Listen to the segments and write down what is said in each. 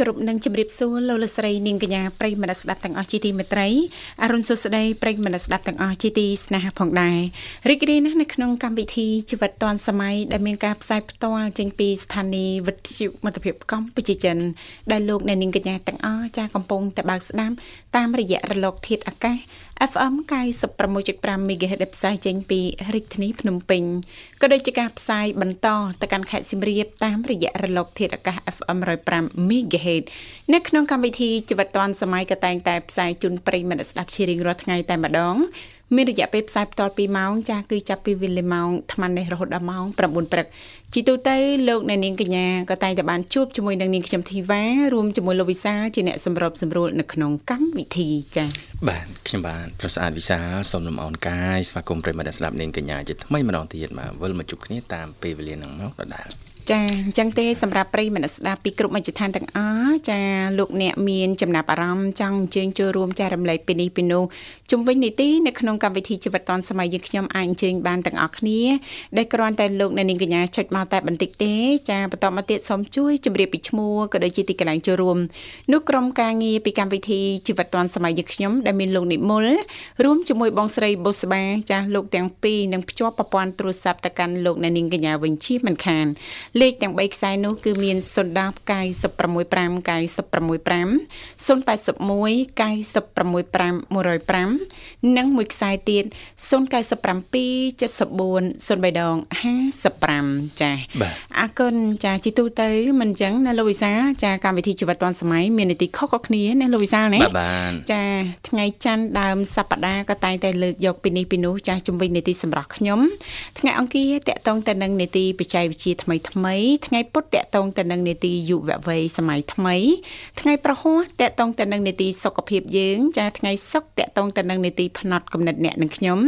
គ្រប់នឹងជម្រាបសួរលោកលស្រីនាងកញ្ញាប្រិយមិត្តស្ដាប់ទាំងអស់ជាទីមេត្រីអរុនសុស្ដីប្រិយមិត្តស្ដាប់ទាំងអស់ជាទីស្នេហាផងដែររីករាយណាស់នៅក្នុងកម្មវិធីជីវិតឌွန်សម័យដែលមានការផ្សាយផ្ទាល់ចេញពីស្ថានីយ៍វិទ្យុមិត្តភាពកម្ពុជាចិនដែលលោកអ្នកនាងកញ្ញាទាំងអស់ចាកំពុងតែបើកស្ដាប់តាមរយៈរលកធាតុអាកាស FM 96.5 MHz ដែលផ្សាយចេញពីរាជធានីភ្នំពេញក៏ដូចជាការផ្សាយបន្តទៅកាន់ខេត្តសៀមរាបតាមរយៈរលក ធាតុអាកាស FM 105 MHz នៅក្នុងកម្មវិធីជីវិតឌွန်សម័យក៏តែងតែផ្សាយជូនប្រិយមិត្តស្ដាប់ជារៀងរាល់ថ្ងៃតែម្ដង មានរយៈពេលផ្សាយផ្ទាល់2ម៉ោងចាស់គឺចាប់ពីវេលាម៉ោង8:00នេះរហូតដល់ម៉ោង9ព្រឹកជីទូទៅលោកអ្នកនាងកញ្ញាក៏តែងតែបានជួបជាមួយនឹងនាងខ្ញុំធីវ៉ារួមជាមួយលោកវិសាលជាអ្នកសម្របសម្រួលនៅក្នុងកម្មវិធីចា៎បាទខ្ញុំបាទប្រសាទវិសាលសូមលំអរកាយស្វាគមន៍ប្រិមត្តស្ដាប់នាងកញ្ញាជាថ្មីម្ដងទៀតមកវិលមកជួបគ្នាតាមពេលវេលានឹងមកដដែល ចាអញ្ចឹងទេសម្រាប់ប្រិយមិត្តស្ដាប់ពីគ្រប់មជ្ឈដ្ឋានទាំងអស់ចាលោកអ្នកមានចំណាប់អារម្មណ៍ចង់អញ្ជើញចូលរួមចែករំលែកពីនេះពីនោះជំវិញនីតិនៅក្នុងកម្មវិធីជីវិតឌွန်សម័យយើងខ្ញុំអាចអញ្ជើញបានទាំងអស់គ្នាដែលគ្រាន់តែលោកអ្នកនាងកញ្ញាចុចមកតែបន្តិចទេចាបន្តមកទៀតសូមជួយជម្រាបពីឈ្មោះក៏ដូចជាទីកន្លែងចូលរួមនោះក្រុមការងារពីកម្មវិធីជីវិតឌွန်សម័យយើងខ្ញុំដែលមានលោកនិមលរួមជាមួយបងស្រីបុស្បាចាលោកទាំងពីរនឹងភ្ជាប់ប្រព័ន្ធទូរស័ព្ទទៅកាន់លោកអ្នកនាងកញ្ញាវិញជាមិនខានលេខទាំង3ខ្សែនោះគឺមាន010 965 965 081 965 105និងមួយខ្សែទៀត097 74 03ដង55ចាអរគុណចាជីទូទៅមិនអញ្ចឹងណាលោកវិសាចាកម្មវិធីជីវិតឌွန်សម័យមាននីតិខុសៗគ្នាណាលោកវិសាណាចាថ្ងៃច័ន្ទដើមសប្តាហ៍ក៏តែងតែលើកយកពីនេះពីនោះចាជំវិញនីតិសម្រាប់ខ្ញុំថ្ងៃអង្គារតកតងទៅនឹងនីតិបច្ចេកវិទ្យាថ្មីថ្មីថ្ងៃពុធតកតងទៅនឹងនេតិយុវវ័យសម័យថ្មី ថ្ងៃប្រហោះតកតងទៅនឹងនេតិសុខភាពយើងចាថ្ងៃសុក្រតកតងទៅនឹងនេតិផ្នែកកំណត់អ្នកនិងខ្ញុំ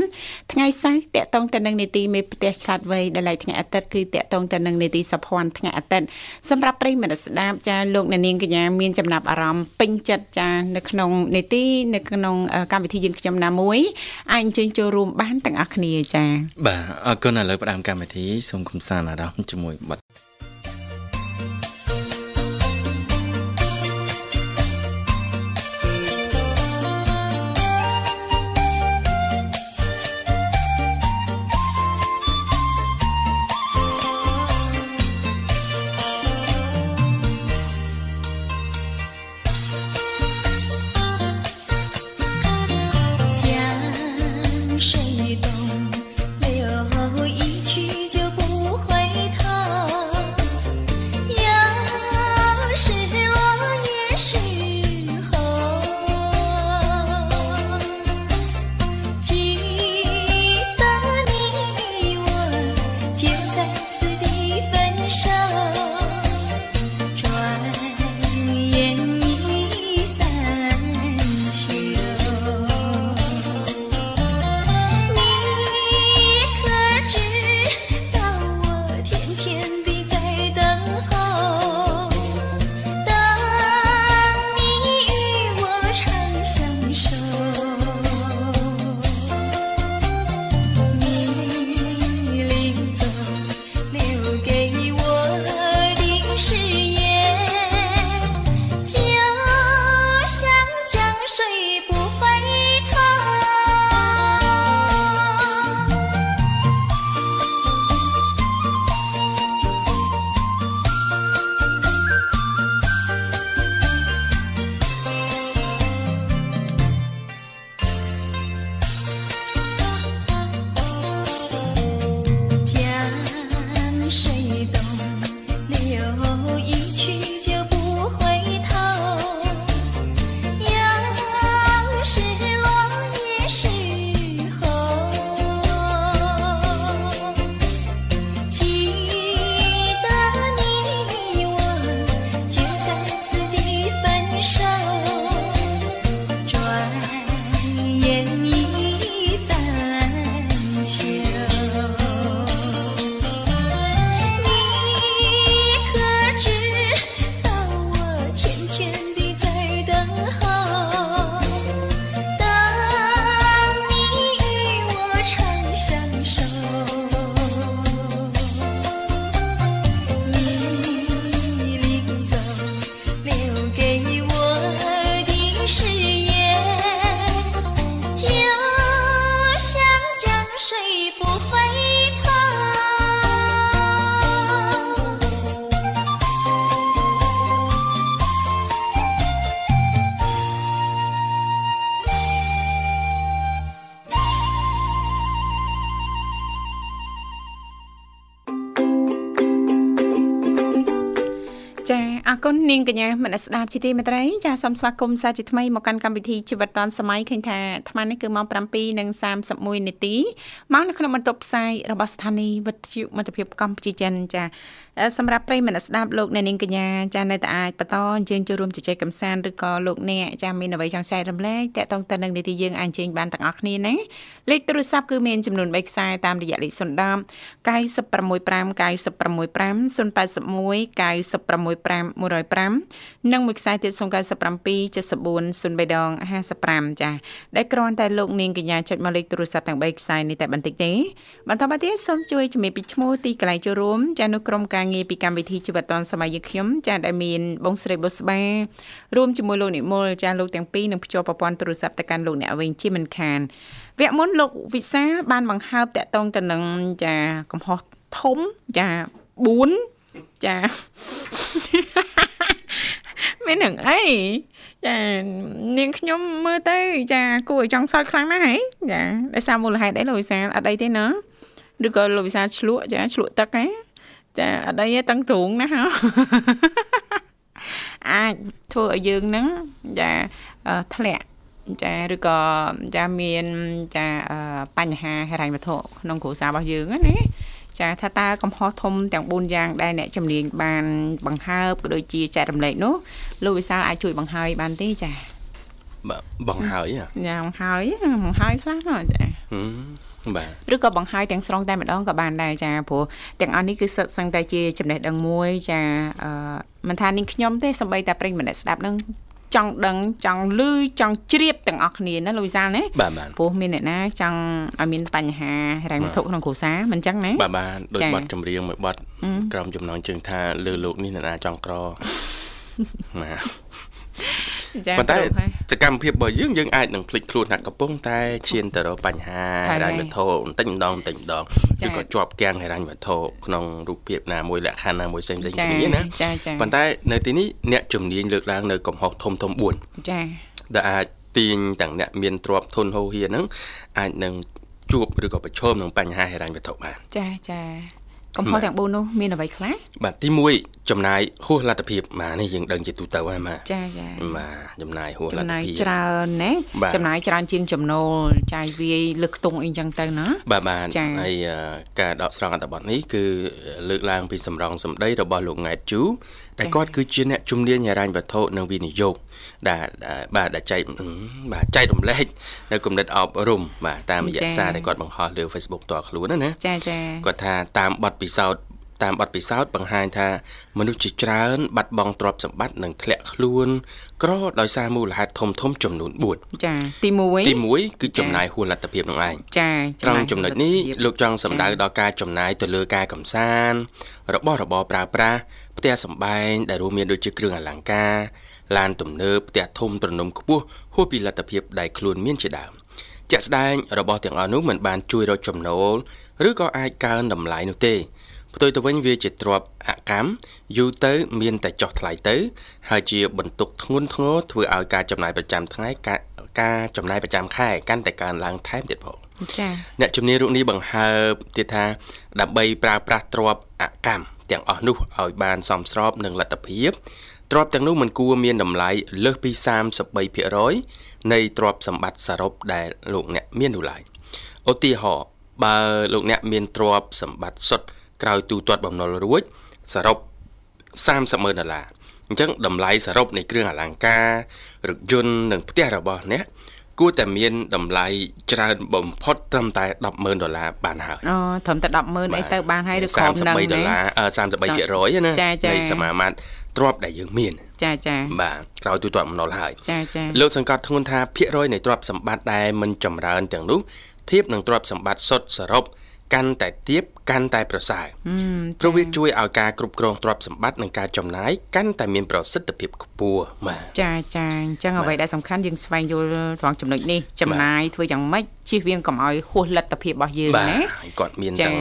ថ្ងៃសៅរ៍តកតងទៅនឹងនេតិមេផ្ទះឆ្លាតវៃដែលឡៃថ្ងៃអាទិត្យគឺតកតងទៅនឹងនេតិសុភ័ណ្ឌថ្ងៃអាទិត្យសម្រាប់ប្រិយមិត្តស្ដាប់ចាលោកអ្នកនាងកញ្ញាមានចំណាប់អារម្មណ៍ពេញចិត្តចានៅក្នុងនេតិនៅក្នុងកម្មវិធីយើងខ្ញុំណាមួយអាចអញ្ជើញចូលរួមបានទាំងអស់គ្នាចាបាទអរគុណឥឡូវផ្ដើមកម្មវិធីសូមកំសាន្តអារម្មណ៍ជាមួយបទ កញ្ញាមនស្ដាប់ជីទីមេត្រីចាសូមស្វាគមន៍សាជាថ្មីមកកាន់កម្មវិធីជីវិតឌុនសម័យឃើញថាអាត្មានេះគឺម៉ោង7:31នាទីមកនៅក្នុងបន្ទប់ផ្សាយរបស់ស្ថានីយ៍វិទ្យុមិត្តភាពកម្ពុជាចិនចា សម្រាប់ប្រិយមិត្តស្ដាប់លោកអ្នកនាងកញ្ញាចានៅតែអាចបន្តអញ្ជើញចូលរួមជជែកកម្សាន្តឬក៏លោកអ្នកចាមានអ្វីចង់ចែករំលែកតាក់ទងទៅនឹងនីតិយើងអាចអញ្ជើញបានទាំងអស់គ្នាណាលេខទូរស័ព្ទគឺមានចំនួន3ខ្សែតាមរយៈលេខ010 965 965 081 965 105និងមួយខ្សែទៀត097 74 03ដង55ចាដែលគ្រាន់តែលោកនាងកញ្ញាចុចមកលេខទូរស័ព្ទទាំង3ខ្សែនេះតែបន្តិចទេបន្តមកទៀតសូមជួយជំរាបពីឈ្មោះទីកន្លែងចូលរួមចានៅក្រុមការងារពីកម្មវិធីជីវិតឌុនសម័យយើងខ្ញុំចាដែលមានបងស្រីបុស្បារួមជាមួយលោកនិមលចាលោកទាំងពីរនឹងភ្ជាប់ប្រព័ន្ធទូរស័ព្ទទៅកាន់លោកអ្នកវិញជាមិនខានវគ្គមុនលោកវិសាបានបង្ហើបតាក់ទងទៅនឹងចាកំហុសធំចា4ចាមាននឹងអីចានាងខ្ញុំមើលទៅ ចាគួរឲ្យចង់សើចខ្លាំងណាស់ហ៎ចាដោយសារមូលហេតុអីលោកវិសាអត់អីទេណាឬក៏លោកវិសាឆ្លក់ចាឆ្លក់ទឹកហ៎ ចាអត់អីទេតឹងទ្រូងណាហ៎អាចធ្វើឲ្យយើងហ្នឹងចាធ្លាក់ចាឬក៏ចាមានចាបញ្ហាហិរញ្ញវត្ថុក្នុងគ្រួសាររបស់យើងណាចាថាតើកំហុសធំទាំង4យ៉ាងដែលអ្នកជំនាញបានបង្ហើបក៏ដូចជាចែករំលែកនោះលោកវិសាលអាចជួយបង្ហើយបានទេចាបង្ហើយយ៉ាងបង្ហើយបង្ហើយខ្លះណាចាបាទ ឬក៏បង្ហើយទាំងស្រុងតែម្ដងក៏បានដែរចាព្រោះទាំងអស់នេះគឺសិតសឹងតែជាចំណេះដឹងមួយចាអឺមិនថានាងខ្ញុំទេសំបីតែប្រិញ្ញម្នាក់ស្ដាប់នឹងចង់ដឹងចង់លឺចង់ជ្រាបទាំងអស់គ្នាណាលោកវិសាលណាព្រោះមានអ្នកណាចង់ឲ្យមានបញ្ហារ៉ែវត្ថុក្នុងគ្រួសារមិនចឹងណាបាទបាទដោយបတ်ចម្រៀងមួយបတ်ក្រុមចំណងជើងថាលើលោកនេះអ្នកណាចង់ក្របាទចា ប៉ុន្តែសកម្មភាពរបស់យើងយើងអាចនឹងភ្លេចខ្លួនថាកំពុងតែឈានទៅរកបញ្ហាហិរញ្ញវត្ថុបន្តិចម្ដងបន្តិចម្ដងឬក៏ជាប់គាំងហិរញ្ញវត្ថុក្នុងរូបភាពណាមួយលក្ខខណ្ឌណាមួយផ្សេងៗគ្នាណាប៉ុន្តែនៅទីនេះអ្នកជំនាញលើកឡើងនៅកំហុសធំធំ4ចាដែលអាចទាញទាំងអ្នកមានទ្រព្យធនហូរហៀហ្នឹងអាចនឹងជួបឬក៏ប្រឈមនឹងបញ្ហាហិរញ្ញវត្ថុបានចាចា កំហុសទាំង4នោះមានអ្វីខ្លះបាទទី1ចំណាយហួសលទ្ធភាពបាទនេះយើងដឹងជាទូទៅហើយបាទចាចាបាទចំណាយហួសលទ្ធភាពចំណាយច្រើនណាចំណាយច្រើនជាងចំណូលចាយវាយលើកខ្ទង់អីចឹងទៅណាបាទបាទហើយការដកស្រង់អត្ថបទនេះគឺលើកឡើងពីសម្រងសម្ដីរបស់លោកង៉ែតជូ តែគាត់គឺជាអ្នកជំនាញហិរញ្ញវត្ថុនិងវិនិយោគដែលបាទដែលចែកបាទចែករំលែកនៅគំនិតអប់រំបាទតាមរយៈសារដែលគាត់បង្ហោះលើ Facebook តខ្លួនណាចាចាគាត់ថាតាមបទពិសោធន៍តាមបទពិសោធន៍បង្ហាញថាមនុស្សជាច្រើនបាត់បង់ទ្រព្យសម្បត្តិនិងធ្លាក់ខ្លួន ក្រដោយសារមូលហេតុធំធំចំនួន4ចាទី1ទី1គឺចំណាយហួសលទ្ធភាពនឹងឯងចាត្រង់ចំណុចនេះលោកចង់សម្ដៅដល់ការចំណាយទៅលើការកំសាន្តរបស់របរប្រើប្រាស់ ផ្ទះសម្បែងដែលរួមមានដូចជាគ្រឿងអលង្ការឡានទំនើបផ្ទះធំទ្រនំខ្ពស់ហួសពីលទ្ធភាពដែលខ្លួនមានជាដើមជាក់ស្ដែងរបស់ទាំងអស់នោះមិនបានជួយរកចំណូលឬក៏អាចកើនតម្លៃនោះទេផ្ទុយទៅវិញវាជាទ្របអកម្មយូរទៅមានតែចុះថ្លៃទៅ ហើយជាបន្ទុកធ្ងន់ធ្ងរធ្វើឲ្យការចំណាយប្រចាំថ្ងៃការការចំណាយប្រចាំខែកាន់តែកើនឡើងថែមទៀតផងចា៎អ្នកជំនាញរូបនេះបង្ហើបទៀតថាដើម្បីប្រើប្រាស់ទ្របអកម្ម ទាំងអស់នោះឲ្យបានសមស្របនឹងលទ្ធភាពទ្រព្យទាំងនោះមិនគួរមានតម្លៃលើសពី33%នៃទ្រព្យសម្បត្តិសរុបដែលលោកអ្នកមាននោះឡើយឧទាហរណ៍បើលោកអ្នកមានទ្រព្យសម្បត្តិសុទ្ធក្រោយទូទាត់បំណុលរួចសរុប30ម៉ឺនដុល្លារអញ្ចឹងតម្លៃសរុបនៃគ្រឿងអលង្ការរថយន្តនិងផ្ទះរបស់អ្នក គួរតែមានតម្លៃច្រើនបំផុតត្រឹមតែ100000ដុល្លារបានហើយអូត្រឹមតែ100000អីទៅបានហើយឬក្រោមនឹង33ដុល្លារ33%ណានៃសមាមាត្រទ្រព្យដែលយើងមានចាចាបាទក្រោយទូទាត់បំណុលហើយចាចាលោកសង្កត់ធ្ងន់ថាភាគរយនៃទ្រព្យសម្បត្តិដែលមិនចម្រើនទាំងនោះធៀបនឹងទ្រព្យសម្បត្តិសុទ្ធសរុប កាន់តែទៀបកាន់តែប្រសើរព្រោះវាជួយឲ្យការគ្រប់គ្រងទ្រព្យសម្បត្តិនិងការចំណាយកាន់តែមានប្រសិទ្ធភាពខ្ពស់បាទចាចាអញ្ចឹងអ្វីដែលសំខាន់យើងស្វែងយល់ត្រង់ចំណុចនេះចំណាយធ្វើយ៉ាងម៉េចជៀសវាងកុំឲ្យហួសលទ្ធភាពរបស់យើងណាបាទគាត់មានទាំង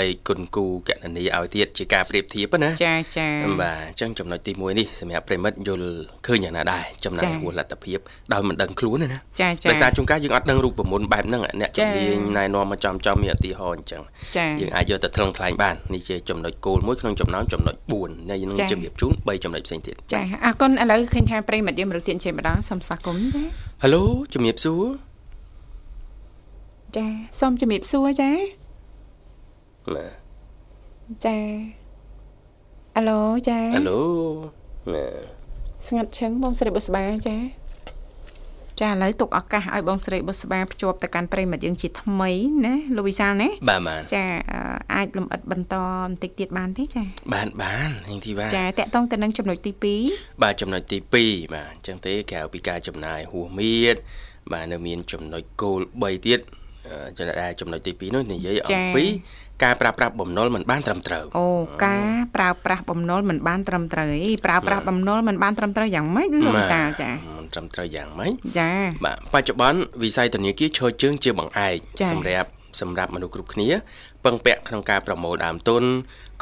លេខគុណគូកណនីឲ្យទៀតជាការប្រៀបធៀបណាចាចាបាទអញ្ចឹងចំណុចទី1នេះសម្រាប់ប្រិមិត្តយល់ឃើញយ៉ាងណាដែរចំណាយហួសលទ្ធភាពដោយមិនដឹងខ្លួនណាចាចាដោយសារជួនកាលយើងអត់ដឹងរូបមន្តបែបហ្នឹងអ្នកជំនាញណែនាំមកចំចំមានឧទាហរណ៍អញ្ចឹងចាយើងអាចយកទៅថ្លឹងថ្លែងបាននេះជាចំណុចគោលមួយក្នុងចំណោមចំណុច4ហើយយើងនឹងជម្រាបជូន3ចំណុចផ្សេងទៀតចាអរគុណឥឡូវឃើញថាប្រិមិត្តយើងមរុទានជេម្ដងសូមស្វាគមន៍ចាហេឡូជំរាបសួរចាសូមជំរាបសួរចាបាទចាអាឡូចាហេឡូបាទស្ងាត់ឈឹងបងស្រីបុស្បាចា ចាឥឡូវទុកឱកាសឲ្យបងស្រីបុស្បាភ្ជាប់ទៅកាន់ប្រិមិត្តយើងជាថ្មីណាលោកវិសាលណាបាទបាទចាអឺអាចលំអិតបន្តបន្តិចទៀតបានទេចាបានបាននាងធីវ៉ាចាតកតងទៅនឹងចំណុចទី2បាទចំណុចទី2បាទអញ្ចឹងទេក្រៅពីការចំណាយហួសមៀតបាទនៅមានចំណុចគោល3ទៀតអឺ ចំណុចដែលចំណុចទី2នោះនិយាយអំពីការប្រើប្រាស់បំណុលមិនបានត្រឹមត្រូវអូការប្រើប្រាស់បំណុលមិនបានត្រឹមត្រូវអីប្រើប្រាស់បំណុលមិនបានត្រឹមត្រូវយ៉ាងម៉េចលោកវិសាលចាមិនត្រឹមត្រូវយ៉ាងម៉េចចាបាទបច្ចុប្បន្នវិស័យធនាគារឈរជើងជាបង្អែកចា៎សម្រាប់សម្រាប់មនុស្សគ្រប់គ្នាពឹងពាក់ក្នុងការប្រមូលដើមទុន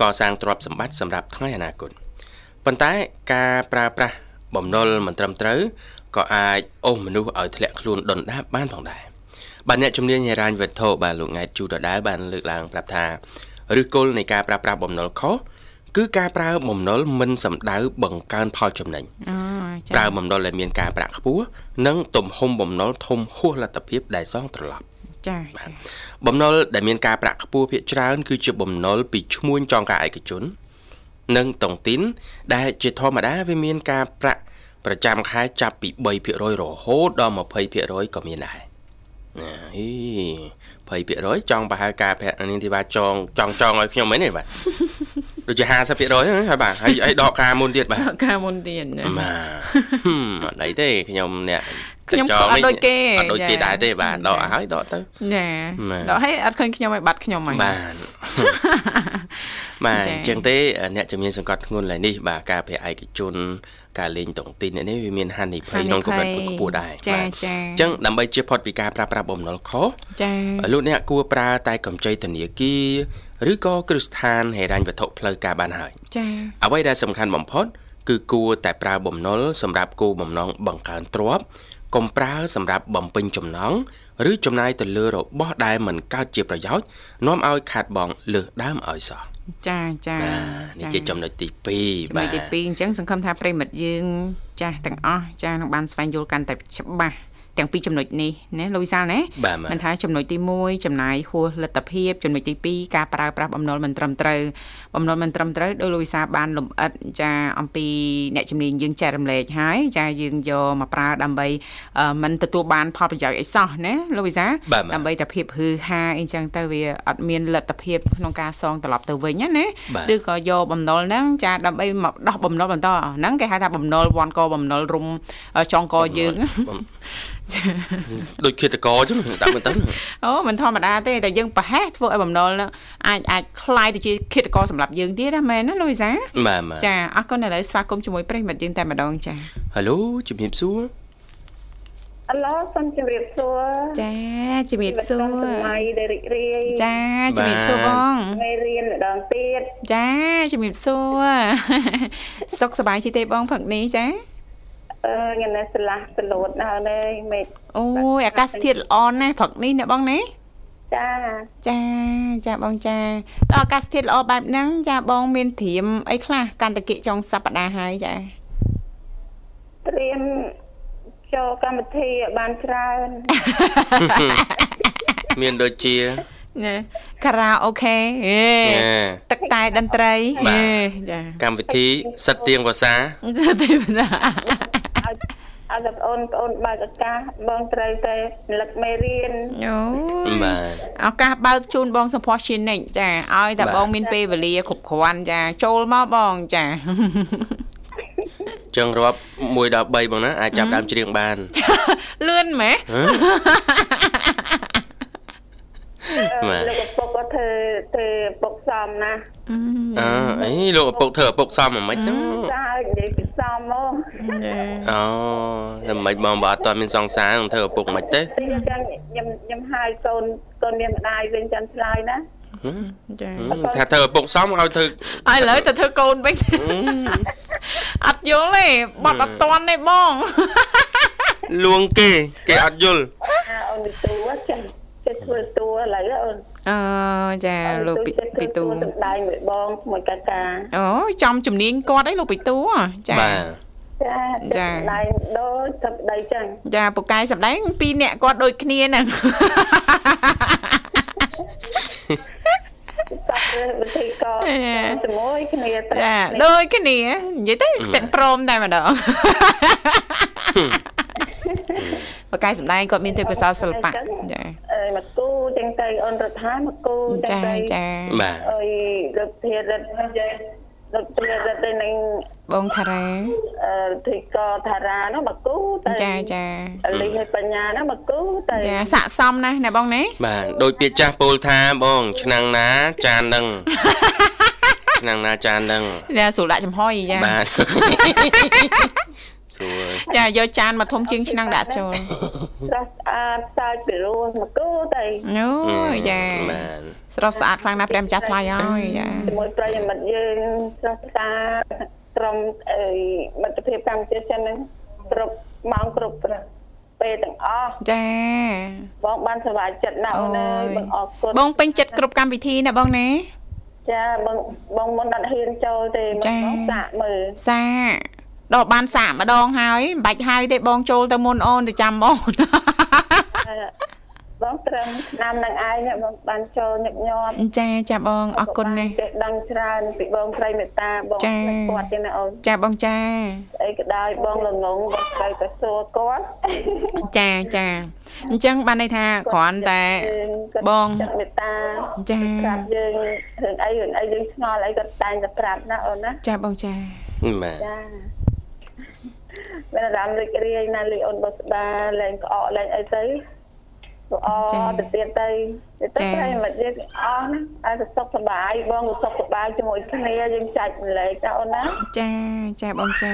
កសាងទ្រព្យសម្បត្តិសម្រាប់ថ្ងៃអនាគតប៉ុន្តែការប្រើប្រាស់បំណុលមិនត្រឹមត្រូវក៏អាចអូសមនុស្សឲ្យធ្លាក់ខ្លួនដុនដាបបានផងដែរ បាទអ្នកជំនាញហិរញ្ញវត្ថុបាទលោកង៉ែតជូដដែលបានលើកឡើងប្រាប់ថាឬគល់នៃការប្រើប្រាស់បំណុលខុសគឺការប្រើបំណុលមិនសំដៅបង្កើនផលចំណេញអូចាប្រើបំណុលដែលមានការប្រាក់ខ្ពស់និងទំហំបំណុលធំហួសលទ្ធភាពដែលសងត្រឡប់ចាចាបំណុលដែលមានការប្រាក់ខ្ពស់ភាគច្រើនគឺជាបំណុលពីឈ្មួញចងការឯកជន និងតុងទីន ដែលជាធម្មតាវាមានការប្រាក់ប្រចាំខែចាប់ពី3%រហូតដល់20%ក៏មានដែរ ណាអី20%ចង់ប្រហែលការប្រាក់នាងធីវ៉ាចងចង់ចង់ឲ្យខ្ញុំមែនទេបាទដូចជា50%ហ្នឹងហើយបាទហើយហើយដកការមុនទៀតបាទការមុនទៀតណាបាទហឹមអត់អីទេខ្ញុំអ្នក ខ្ញុំចក៏អត់ដូចគេអត់ដូចគេចាដែរទេបាទចាដកឲ្យហើយដកទៅចាបាទដល់ហើយអត់ឃើញខ្ញុំឲ្យបាត់ខ្ញុំហ្នឹងបាទបាទចា៎អញ្ចឹងទេអ្នកជំនាញសង្កត់ធ្ងន់ឡើយនេះបាទការពារឯកជនការលេងតុងទីននេះវាមានហានិភ័យក្នុងកម្រិតខ្ពស់ដែរចាបាទចាអញ្ចឹងដើម្បីជៀសផុតពីការប្រើប្រាស់បំណុលខុសចាលោកអ្នកគួរប្រើតែកម្ចីធនាគារឬក៏គ្រឹះស្ថានហិរញ្ញវត្ថុផ្លូវការបានហើយចាអ្វីដែលសំខាន់បំផុតគឺគួរតែប្រើបំណុលសម្រាប់គោលបំណងបង្កើនទ្រព្យ កុំប្រើសម្រាប់បំពេញចំណង់ឬចំណាយទៅលើរបស់ដែលមិនកើតជាប្រយោជន៍នាំឲ្យខាតបង់លើសដើមឲ្យសោះចាចាបាទនេះជាចំណុចទី2ចំណុបាចទទី2អញ្ចឹងសង្ឃឹមថាប្រិមិត្តយើង ចាស់ទាំងអស់ចានឹងបានស្វែងយល់កាន់តែច្បាស់ ទាំងពីរចំណុចនេះណាលោកវិសាលណាបាទបាទមិនថាចំណុចទី1ចំណាយហួសលទ្ធភាពចំណុចទី2ការប្រើប្រាស់បំណុលមិនត្រឹមត្រូវបំណុលមិនត្រឹមត្រូវដោយលោកវិសាលបានលំអិតចាអំពីអ្នកជំនាញយើងចែករំលែកហើយចាយើងយកមកប្រើដើម្បីអឺមិនទទួលបានផលប្រយោជន៍អីសោះណាលោកវិសាលបាទបាទដើម្បីតែភាពហឺហាអីចឹងទៅវាអត់មានលទ្ធភាពក្នុងការសងត្រឡប់ទៅវិញណាណាបាទឬក៏យកបំណុលហ្នឹងចាដើម្បីមកដោះបំណុលបន្តហ្នឹងគេហៅថាបំណុលវាន់កបំណុលរុំអឺចងកយើងដូចឃាតករចឹងដាក់មិនទៅ អូមិនធម្មតាទេតែយើងប្រហែសធ្វើឲ្យបំណុលហ្នឹងអាចអាចคล้ายទៅជាឃាតករសម្រាប់យើងទៀតណាមែនណាលូវីសា បាទបាទ ចាអរគុណឥឡូវស្វាគមន៍ជាមួយប្រិយមិត្តយើងតែម្ដងចា ហេឡូជំរាបសួរ អឡូសូមជម្រាបសួរ ចាជំរាបសួរ សម័យដែលរីករាយ ចាជំរាបសួរបង មេរៀនម្ដងទៀត ចាជំរាបសួរ សុខសប្បាយជាទេបងផឹកនេះចា អឺញ៉ាំស្លាស់សលូតដល់ហើយមេឃអូយអាកាសធាតុល្អណាស់ផឹកនេះណាបងណាចាចាចាបងចាដល់អាកាសធាតុល្អបែបហ្នឹងចាបងមានត្រៀមអីខ្លះកាន់តែគិចុងសប្តាហ៍ហើយចាត្រៀមចូលកម្មវិធីឲ្យបានច្រើនមានដូចជាណាខារ៉ាអូខេហេណែទឹកតែតន្ត្រីបាទហេចាកម្មវិធីសិតទៀងភាសាចាទេបណ្ដា ឲ្យឲ្យតែបងអូនបងអូនបើកឱកាសបងត្រូវតែរលឹកមេរៀនអូបាទឱកាសបើកជូនបងសំផស្សជានិចចាឲ្យតែបាទបងមានពេលវេលាគ្រប់គ្រាន់ចាចូលមកបងចាចឹងរាប់1ដល់3បងណាអាចចាប់ដើមច្រៀងបានលឿនម៉េះហ៎ បាទលោកឪពុកក៏ធ្វើធ្វើឪពុកសំណាអើអីលោកឪពុកធ្វើឪពុកសមមិនម៉េចហ្នឹងចាឲ្យនិយាយពីសំមកចាអូតែមិនបងបើអត់ទាន់មានសង្សារនឹងធ្វើឪពុកមិនទេទីចឹងខ្ញុំខ្ញុំហៅកូនកូនមានម្ដាយវិញចាំឆ្លើយណាចាហឹមថាធ្វើឪពុកសមឲ្យធ្វើឥឡូវទៅធ្វើកូនវិញអត់យល់ទេបត់អត់តាន់ទេបងលួងគេគេអត់យល់អាអូនទៅតួ ចាចេះធ្វើតួឥឡូវអូនអអឺចាលោកពីទូសំដែងមួយបងមួយកាកាអូចំជំនាញគាត់អីលោកពីទូចាបាទចាចាដៃដូចទឹកដីចឹងចាពូកែសម្ដែងពីរអ្នកគាត់ដូចគ្នាហ្នឹងវិធីក៏ជាមួយគ្នាចាដូចគ្នានិយាយទៅទាំងព្រមតែម្ដងបកាយសម្ដែងគាត់មានទេពកោសលសិល្បៈចាអឺមកគូ ចឹងទៅអូនរដ្ឋាមកគូចឹងទៅចាបាទអើយរដ្ឋធារដ្ឋលោកព្រារិទ្ធទៅនឹងបងថារាអឺធីកថារានោះមកគូទៅចាចាលីឲ្យបញ្ញានោះមកគូទៅចាស័កសមណាស់ណាបងណាបាទដោយពាក្យចាស់ពោលថាបងឆ្នាំងណាចាននឹងឆ្នាំងណាចាននឹងចាស្រួលដាក់ចំហុយចាបាទ ស្រួលចាយកចានមកធំជាងឆ្នាំងដាក់ចូលស្រស់ស្អាតសើចពីរោះមកគូទៅអូចាបាទស្រស់ស្អាតខ្លាំងណាស់ព្រះម្ចាស់ថ្លៃហើយចាជាមួយប្រិយមិត្តយើងស្រស់ស្អាតក្រុមអីមិត្តភាពកម្ពុជាចិនហ្នឹងគ្រប់ម៉ោងគ្រប់ពេលទាំងអស់ចាបងបានសប្បាយចិត្តណាស់អូនអើយបងអរគុណបងពេញចិត្តគ្រប់កម្មវិធីណាបងណាចាបងបងមុនអត់ហ៊ានចូលទេបងសាកមើលសាក ដល់បានសាកម្ដងហើយមិនបាច់ហើយទេបងចូលទៅមុនអូនទៅចាំអូនបងត្រឹមឆ្នាំនឹងឯងបងបានចូលញឹកញាប់ចាចាបងអរគុណណាស់ដឹងច្រើនពីបងស្រីមេត្តាបងគាត់ទេណាអូនចាបងចាអីក៏ដោយបងល្ងងបងស្រីទៅសួរគាត់ចាចាអញ្ចឹងបានន័យថាគ្រាន់តែបងមេត្តាចាប្រាប់យើងរឿងអីរឿងអីយើងឆ្ងល់អីក៏តែងតែប្រាប់ណាអូនណាចាបងចាបាទចា មានអារម្មណ៍រីករាយណាស់លីអូនបស្បាលែងក្អកលែងអីទៅល្អទៅទៀតទៅទៅតែមិនយើងអស់ណាឲ្យទៅសុខសប្បាយបងសុខសប្បាយជាមួយគ្នាយើងចាច់ម្លែកណាអូនណាចាចាបងចា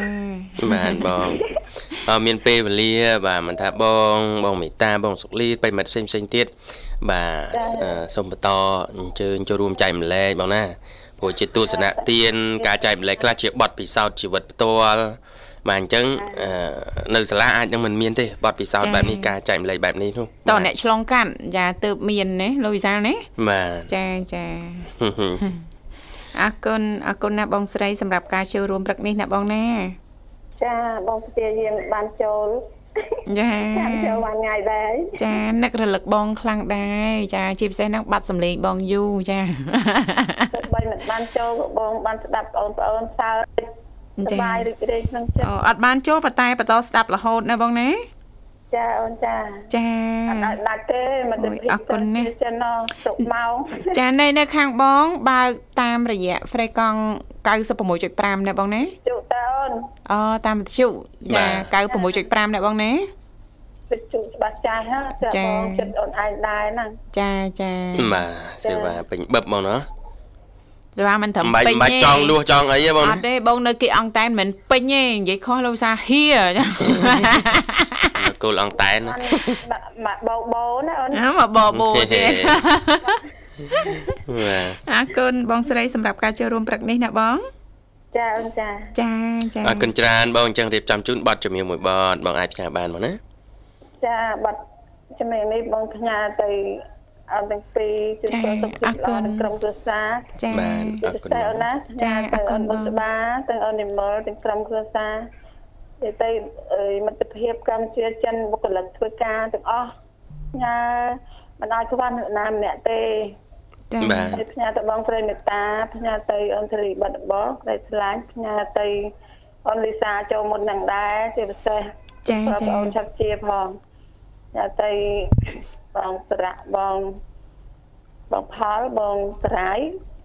បាទបងអឺមានពេលវេលា បាទមិនថាបង បងមេតាបងសុកលីបិមិត្តផ្សេងផ្សេងទៀតបាទសូមបន្តអញ្ជើញចូលរួមចែកម្លែកបងណាព្រោះជាទស្សនៈទានការចែកម្លែកខ្លះជាបទពិសោធន៍ជីវិតផ្ទាល់ បាទអញ្ចឹងនៅសាលាអាចនឹងមិនមានទេបទពិសោធន៍បែបនេះការចែកម្លែកបែបនេះនោះតអ្នកឆ្លងកាត់យ៉ាទៅមានណាលោកវិសាលណាបាទចាចាអរគុណអរគុណណាបងស្រីសម្រាប់ការចូលរួមព្រឹកនេះណាបងណាចាបងព្យាយាមបានចូលចាចូលបានថ្ងៃដែរចានឹករលឹកបងខ្លាំងដែរចាជាពិសេសហ្នឹងបាត់សម្លេងបងយូចាបីមិនបានចូលបងបានស្ដាប់បងប្អូនសើច សប្បាយរីករាយក្នុងចិត្តអូអត់បានចូលប៉ុន្តែបន្តស្ដាប់រហូតណាបងណាចាអូនចាចាអត់ដាច់ទេមកទៅអរគុណណាស់ចាណទុកម៉ោងចានៅនៅខាងបង បើកតាមរយៈ frequency 96.5ណាបងណាជូតអូនអូតាមវិទ្យុចា96.5ណាបងណាវិទ្យុច្បាស់ចាស់ណាចាបងចិត្តអូនឯងដែរហ្នឹងចាចាបាទសេវាពេញបឹបបងណា វាមិនត្រឹមពេញទេមិនបាច់ចង់លួសចង់អីទេបងអត់ទេបងនៅគេអង្តែនមិនពេញទេនិយាយខុសលោកសាហៀគោលអង្តែនមកបោបោណាអូនមកបោបោទេអរគុណបងស្រីសម្រាប់ការចូលរួមព្រឹកនេះណាបងចាអូនចាចាចាអរគុណច្រើនបងអញ្ចឹងរៀបចំជូនប័ណ្ណជំនឿមួយប័ណ្ណបងអាចផ្ញើបានមកណាចាប័ណ្ណជំនឿនេះបងផ្ញើទៅ អរទាំងពីរជូនសុខភាពល្អក្រុមគ្រួសារចាបាទអរគុណអូនណាចាអរគុណបងស្បាទាំងអូននិមលទាំងក្រុមគ្រួសារនិយាយទៅមិត្តភាពកម្ពុជាចិនបុគ្គលិកធ្វើការទាំងអស់ញ៉ាមិនអាចខ្វះអ្នកណាម្នាក់ទេចា៎បាទផ្ញើទៅបងប្រិយមេតាផ្ញើទៅអូនធរីបាត់បោក្ដីឆ្លាញ់ផ្ញើទៅអូនលីសាចូលមុននឹងដែរជាពិសេសចា៎ចា៎អូនឆាប់ជាផងញ៉ាទៅ បងប្រាក់បងបងផលបងស្រាយ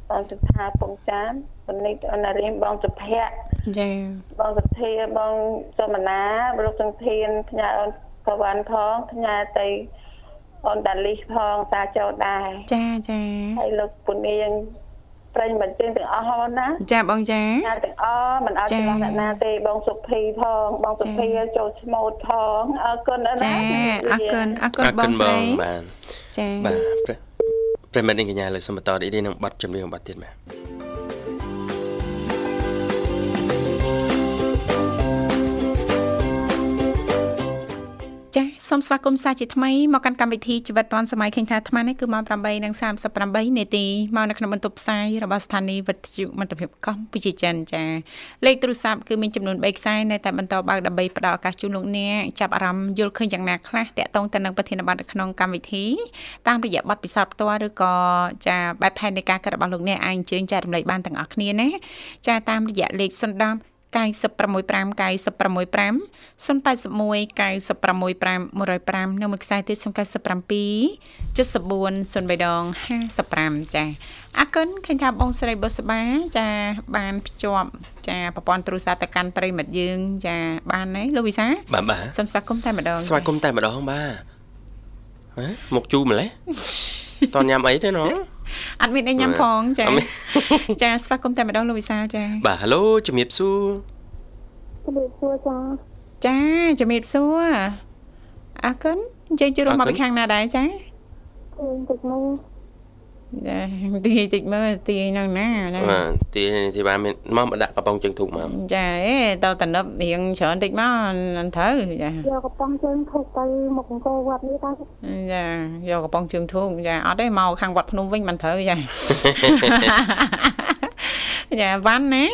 បងសថាពងចានបនិតអនារីមបងសុភ័ក្រចាបងសុធាបងសមណាលោកសង្ធានផ្ញើអូនសវណ្ណផងផ្ញើទៅអូនដាលីសផងតាចូលដែរចាចាហើយលោកពុនាង ប្រិយមិត្តទាំងអស់ហ្នឹងណាចាបងចាណាទាំងអស់មិនអត់ច្រឡំអ្នកណាទេបងសុភីផងបងសុភីចូលឈ្មោះផងអរគុណណាចាអរគុណអរគុណបងស្រីបាទចាបាទប្រិមិត្តនេះកញ្ញាលើសូមបន្តនេះនឹងប័ណ្ណជំនឿប័ណ្ណទៀតបាទ ចាសូមស្វាគមន៍សាជាថ្មីមកកាន់កម្មវិធីជីវិតឌွန်សម័យឃើញថាអាត្មានេះគឺម៉ោង8:38នាទីមកនៅក្នុងបន្ទប់ផ្សាយរបស់ស្ថានីយ៍វិទ្យុមិត្តភាពកម្ពុជាចិនចាលេខទូរស័ព្ទគឺមានចំនួន3ខ្សែនៅតែបន្តបើកដើម្បីផ្ដល់ឱកាសជូនលោកអ្នកចាប់អារម្មណ៍យល់ឃើញយ៉ាងណាខ្លះតាក់ទងទៅនឹងប្រធានបទនៅក្នុងកម្មវិធីតាមរយៈបទពិសោធន៍ផ្ទាល់ឬក៏ចាបែបផែននៃការគិតរបស់លោកអ្នកអាចអញ្ជើញចែករំលែកបានទាំងអស់គ្នាណាចាតាមរយៈលេខ010 965 965 081 965 105នៅមួយខ្សែទៀត097 74 03ដង55ចាអរគុណឃើញថាបងស្រីបុស្បាចាបានភ្ជាប់ចាប្រព័ន្ធទូរស័ព្ទទៅកាន់ប្រិមិត្តយើង ចាបានហើយលោកវិសាបាទបាទសូមស្វាគមន៍តែម្ដងស្វាគមន៍តែម្ដងបាទហ៎ មកជូរម្លេះតញ៉ាំអីទេណោះអត់មានអីញ៉ាំផងចាចាស្វាគមន៍តែម្ដងលោកវិសាលចាបាទហៅឡូជំរាបសួរជំរាបសួរចាចាជំរាបសួរអរគុណនិយាយជួបមកពីខាងណាដែរចាអឺតិចម កចាទីតិចមើលទីហ្នឹងណាណាបាទទីទីបានមានមកបដាក់កំប៉ុងជើងធូបមកចាអេតតំណឹបរៀងច្រើនតិចមកអត់ត្រូវចាយកកំប៉ុងជើងធូបទៅមុខអង្គរវត្តនេះតាចាយកកំប៉ុងជើងធូបចាអត់ទេមកខាងវត្តភ្នំវិញមិនត្រូវចាចាវ៉ាន់ណា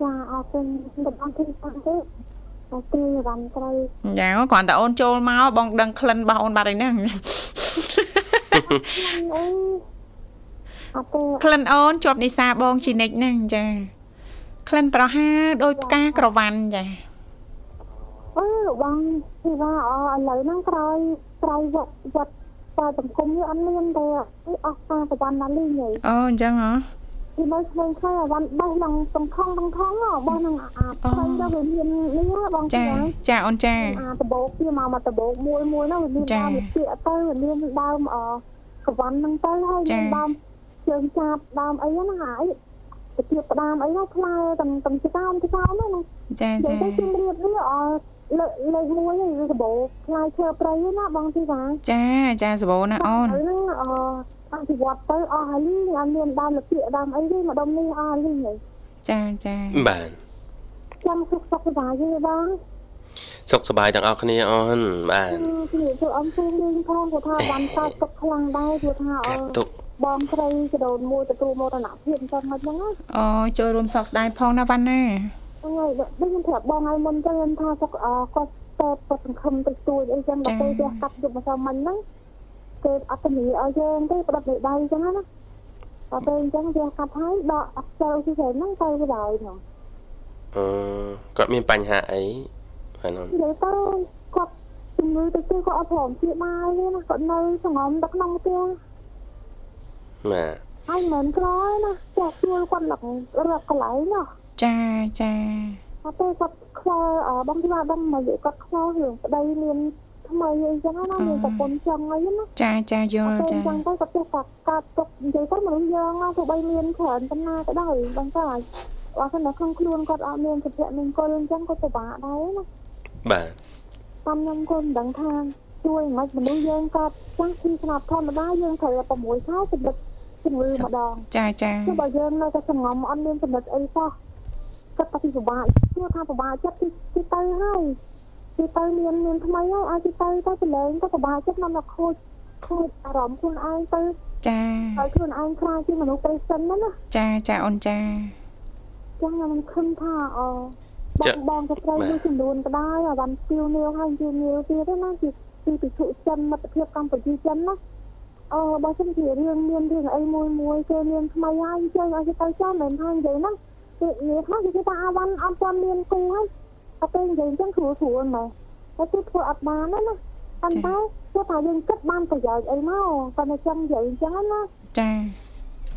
ចាអរគុណបងអរគុណ បងទេអូខេវ៉ាន់ត្រូវចាគ្រាន់តែអូនចូលមកបងដឹងក្លិនរបស់អូនបាត់ហើយហ្នឹងអត់ទេក្លិនអូនជាប់នេសាបងជីនិចហ្នឹងចាក្លិនប្រហាដោយផ្កាក្រវ៉ាន់ចាអឺបងទីថាអឥឡូវហ្នឹងក្រោយក្រោយវត្តវត្តតែសង្គមនេះអត់មានទេអស់ការប្រវត្តិណាលីងអូអញ្ចឹងហ៎ ពីមើលឆ្ងាយឆ្ងាយអាវ៉ាន់បោះនឹងសំខំសំខំបោះនឹងអាផ្សេងទៅវាមាននេះបងចាចាអូនចាអាដបោកវាមកមកដបោកមួយមួយនោះវាមានដើមពាកទៅវាមានដើមអកវ៉ាន់ហ្នឹងទៅហើយមានដើមជើងចាប់ដើមអីហ្នឹងហើយទៅទៀតផ្ដើមអីហ្នឹងផ្លែទាំងទាំងចោមចោមហ្នឹងចាចាទៅជំរាបវាអលើលើកមួយវាដបោកផ្លែឈើព្រៃណាបងទីថាចាចាសបោណាអូនហ្នឹងអ អភិវឌ្ឍទៅអស់ហើយលីងអត់មានដើមលពាកដើមអីទេម្ដុំនេះអស់លីងហើយចាចាបាទចាំសុខសុខសប្បាយទេបងសុខសប្បាយទាំងអស់គ្នាអូនបាទគឺទៅអំពូលេងផងគាត់ថាបានតទុកខ្លាំងដែរគាត់ថាអឺបងស្រីចដូនមួយទទួលមរណភាពអញ្ចឹងមកហ្នឹងអូចូលរួមសោកស្ដាយផងណាវ៉ាន់ណាហ្នឹងហើយដូចខ្ញុំប្រាប់បងឲ្យមុនចឹងថាសុខគាត់តែគាត់សង្ឃឹមទៅទួយអីចឹងដល់ពេលផ្ទះកាត់យប់ម្សិលមិញហ្នឹង គេអត់ជំនាញឲ្យយើងទេផ្ដិតលើដៃអញ្ចឹងណាដល់ពេលអញ្ចឹងវាកាត់ហើយដកអត់ចូលទីស្រែហ្នឹងទៅទៅដល់ហ្នឹងអឺគាត់មានបញ្ហាអីបាទនិយាយទៅគាត់ជំងឺទៅគឺគាត់អត់ព្រមជាបាយទេណាគាត់នៅសងំទៅក្នុងផ្ទះបាទហើយមិនក្រោយណាចាក់ជួលគាត់លឹករកកន្លែងណាចាចាអត់ទេគាត់ខ្វល់បងថាបងមកគាត់ខ្វល់រឿងប្តីមាន ថ្មីអីចឹងណាមានប្រពន្ធចឹងអីណាចាចាយល់ចាចឹងទៅក៏ផ្ទះកាត់ទុកនិយាយទៅមនុស្សយើងទោះបីមានច្រើនប៉ុណ្ណាក៏ដោយបងថាអត់នៅក្នុងខ្លួនគាត់អត់មានសុភមង្គលអញ្ចឹងក៏ពិបាកដែរណាបាទតាមខ្ញុំក៏មិនដឹងថាជួយមិនមនុស្សយើងក៏ចាស់ពីស្នាប់ធម្មតាយើងត្រូវ6ខែសម្រាប់ជំងឺម្ដងចាចាគឺបើយើងនៅតែសងំអត់មានចំណុចអីសោះគាត់តែពិបាកគឺថាពិបាកចិត្តទីទៅហើយ ទីទៅមានមានថ្មីហើយអាចទីទៅទៅប្រឡែងទៅពិបាកចិត្តនាំមកខូចខូចអារម្មណ៍ខ្លួនឯងទៅចាហើយខ្លួនឯងខ្លាចជាមនុស្សទៅសិនណាចាចាអូនចាចឹងខ្ញុំខឹងថាអូបងបងក៏ត្រូវមួយចំនួនក៏ដែរអាវ៉ាន់ស្ទៀវនាវហើយជានាវទៀតណាជាពីពិភពចិនមិត្តភាពកម្ពុជាចិនណាអូបើសិនជារឿងមានរឿងអីមួយមួយគេមានថ្មីហើយជើងឲ្យគេទៅចាំមិនថានិយាយណាគេនិយាយថាគេថាអាវ៉ាន់អត់ទាន់មានគូហើយ តែពេលនិយាយអញ្ចឹងគ្រួស្រួលម៉េចតែគេធ្វើអត់បានណាណាប៉ុន្តែគាត់ថាយើងគិតបានប្រយោជន៍អីមកប៉ុន្តែចឹងនិយាយអញ្ចឹងណាចា